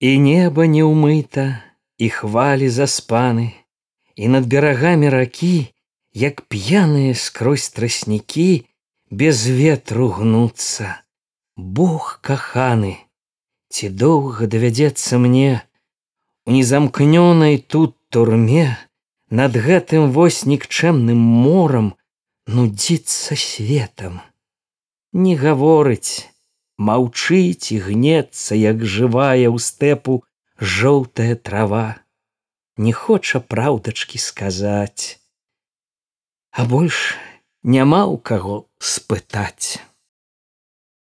І неба не ўмыта, і хвалі заспаны, і над берагамі ракі, як п'яныя скрозь траснікі, без ветру гнуцца. Бог каханы, ці доўга давядзецца мне у незамкнёнай тут турме над гэтым вось нікчэмным морам нудзіцца светом. Не гаворыць, маўчыць і гнецца, як жывая ў стэпу жоўтая трава. Не хоча праўдачкі сказаць, А больш няма ў каго спытаць.